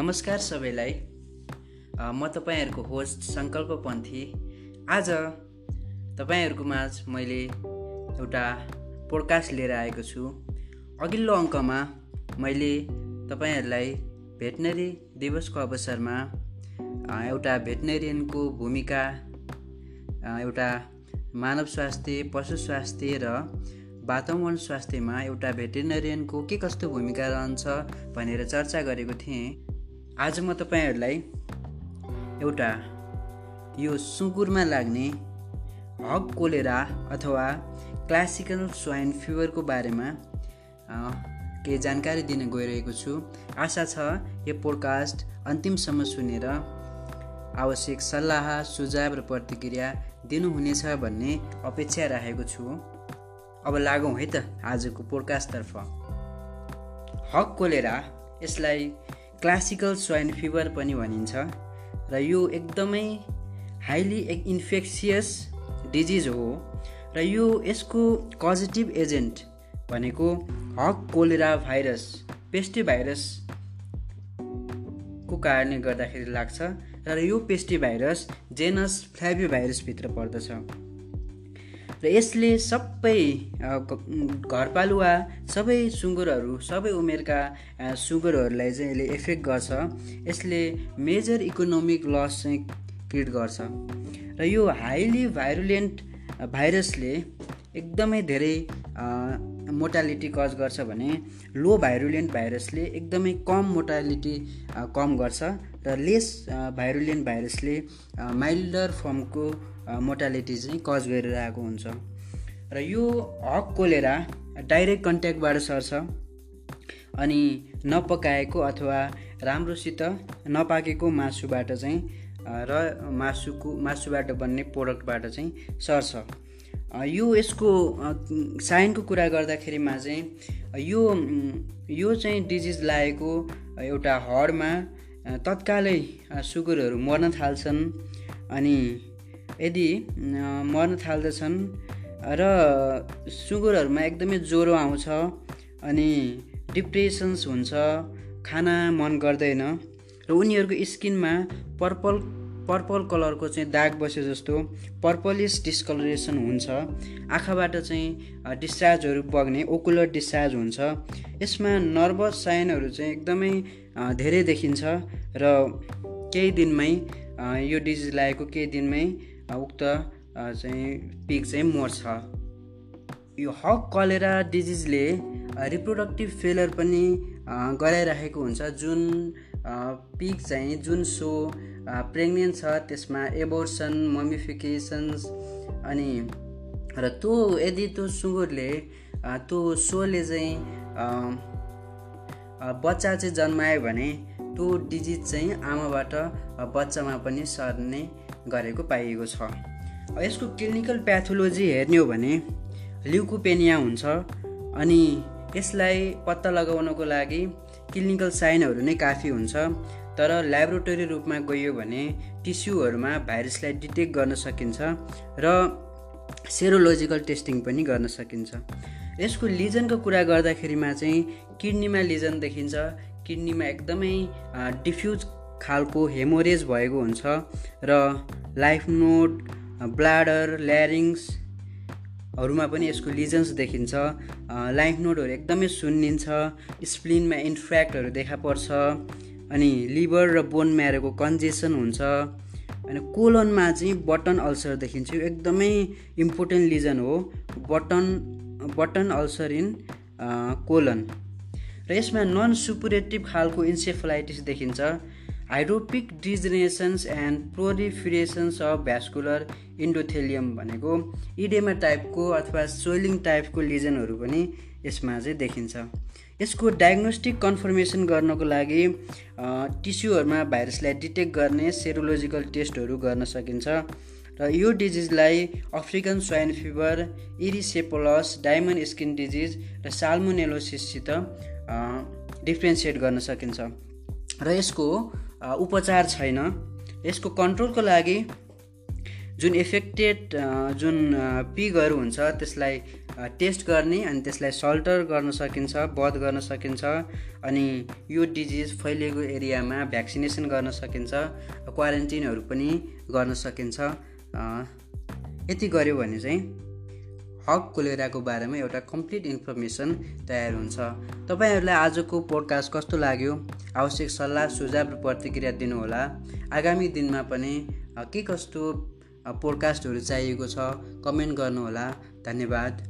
नमस्कार सबैलाई। म तपाईँहरूको होस्ट सङ्कल्प पन्थी आज तपाईँहरूको माझ मैले एउटा पोडकास्ट लिएर आएको छु। अघिल्लो अङ्कमा मैले तपाईँहरूलाई भेटनरी दिवसको अवसरमा एउटा भेटनेरियनको भूमिका एउटा मानव स्वास्थ्य पशु स्वास्थ्य र वातावरण स्वास्थ्यमा एउटा भेटेरिनेरियनको के कस्तो भूमिका रहन्छ भनेर चर्चा गरेको थिएँ। आज म तपाईँहरूलाई एउटा यो सुँगुरमा लाग्ने हक कोलेरा अथवा क्लासिकल स्वाइन फिभरको बारेमा केही जानकारी दिन गइरहेको छु। आशा छ यो पोडकास्ट अन्तिमसम्म सुनेर आवश्यक सल्लाह सुझाव र प्रतिक्रिया दिनुहुनेछ भन्ने अपेक्षा राखेको छु। अब लागौँ है त आजको पोडकास्टतर्फ। हक कोलेरा यसलाई क्लासिकल स्वाइन फिभर पनि भनिन्छ। र यो एकदमै हाइली इन्फेक्सियस डिजिज हो। र यो यसको पोजिटिभ एजेन्ट भनेको हक कोलेरा भाइरस पेस्टी भाइरसको कारणले गर्दाखेरि लाग्छ। र यो पेस्टी भाइरस जेनस फ्ल्याभी भाइरसभित्र पर्दछ। र यसले सबै घरपालुवा सबै सुँगुरहरू सबै उमेरका सुँगुरहरूलाई चाहिँ यसले एफेक्ट गर्छ। यसले मेजर इकोनोमिक लस चाहिँ क्रिएट गर्छ। र यो हाइली भाइरुलेन्ट भाइरसले एकदमै धेरै मोटालिटी कज गर्छ भने लो भाइरुलेन्ट भाइरसले एकदमै कम मोटालिटी कम गर्छ र लेस भाइरुलेन्ट भाइरसले माइल्डर फर्मको मोटालिटी चाहिँ कज गरेर आएको हुन्छ। र यो हक कोलेरा डाइरेक्ट कन्ट्याक्टबाट सर्छ अनि नपकाएको अथवा राम्रोसित नपाकेको मासुबाट चाहिँ र मासुको मासुबाट बन्ने प्रोडक्टबाट चाहिँ सर्छ। यो यसको साइनको कुरा गर्दाखेरिमा चाहिँ यो यो चाहिँ डिजिज लागेको एउटा हडमा तत्कालै सुगरहरू मर्न थाल्छन्। अनि यदि मर्न थाल्दछन् र सुगरहरूमा एकदमै ज्वरो आउँछ अनि डिप्रेसन्स हुन्छ खाना मन गर्दैन र उनीहरूको स्किनमा पर्पल पर्पल कलरको चाहिँ दाग बसे जस्तो पर्पलिस डिस्कलरेसन हुन्छ। आँखाबाट चाहिँ डिस्चार्जहरू बग्ने ओकुलर डिस्चार्ज हुन्छ। यसमा नर्भस साइनहरू चाहिँ एकदमै धेरै देखिन्छ र केही दिनमै यो डिजिज लागेको केही दिनमै उक्त चाहिँ पिग चाहिँ मर्छ। यो हक कलेरा डिजिजले रिप्रोडक्टिभ फेलर पनि गराइराखेको हुन्छ। जुन पिक चाहिँ जुन सो प्रेग्नेन्ट छ त्यसमा एबोर्सन ममिफिकेसन्स अनि र त्यो यदि त्यो सुँगुरले त्यो सोले चाहिँ बच्चा चाहिँ जन्मायो भने त्यो डिजिज चाहिँ आमाबाट बच्चामा पनि सर्ने गरेको पाइएको छ। यसको क्लिनिकल प्याथोलोजी हेर्ने हो भने ल्युकोपेनिया हुन्छ अनि यसलाई पत्ता लगाउनको लागि क्लिनिकल साइनहरू नै काफी हुन्छ। तर ल्याबोरेटरी रूपमा गइयो भने टिस्युहरूमा भाइरसलाई डिटेक्ट गर्न सकिन्छ र सेरोलोजिकल टेस्टिङ पनि गर्न सकिन्छ। यसको लिजनको कुरा गर्दाखेरिमा चाहिँ किडनीमा लिजन देखिन्छ। किडनीमा एकदमै डिफ्युज खालको हेमोरेज भएको हुन्छ र लाइफ नोड ब्लाडर ल्यारिङ्सहरूमा पनि यसको लिजन्स देखिन्छ। लाइफ नोडहरू एकदमै सुन्निन्छ। स्प्लिनमा इन्फ्र्याक्टहरू देखा पर्छ। अनि लिभर र बोन म्यारोको कन्जेसन हुन्छ। अनि कोलनमा चाहिँ बटन अल्सर देखिन्छ। यो एकदमै इम्पोर्टेन्ट लिजन हो। Button button ulcer in colon. र यसमा नन सुपुरेटिभ खालको इन्सेफलाइटिस देखिन्छ। Hydropic degenerations and proliferations of vascular endothelium भनेको इडेमा टाइपको अथवा सोइलिङ टाइपको लिजनहरू पनि यसमा चाहिँ देखिन्छ। यसको डायग्नोस्टिक कन्फर्मेसन गर्नको लागि टिस्युहरूमा भाइरसलाई डिटेक्ट गर्ने सेरोलोजिकल टेस्टहरू गर्न सकिन्छ। र यो डिजिजलाई African swine fever erysipelas diamond skin disease र साल्मोनेलोसिससित डिफ्रेन्सिएट गर्न सकिन्छ। र यसको उपचार छैन। यसको कन्ट्रोलको लागि जुन इफेक्टेड जुन पिगहरू हुन्छ त्यसलाई टेस्ट गर्ने अनि त्यसलाई सल्टर गर्न सकिन्छ बध गर्न सकिन्छ अनि यो डिजिज फैलिएको एरियामा भ्याक्सिनेसन गर्न सकिन्छ क्वारेन्टिनहरू पनि गर्न सकिन्छ। यति गऱ्यो भने चाहिँ हक कोलेराको बारेमा एउटा कम्प्लिट इन्फर्मेसन तयार हुन्छ। तपाईँहरूलाई आजको पोडकास्ट कस्तो लाग्यो? आवश्यक सल्लाह सुझाव र प्रतिक्रिया दिनुहोला। आगामी दिनमा पनि के कस्तो पोडकास्टहरू चाहिएको छ कमेन्ट गर्नुहोला। धन्यवाद।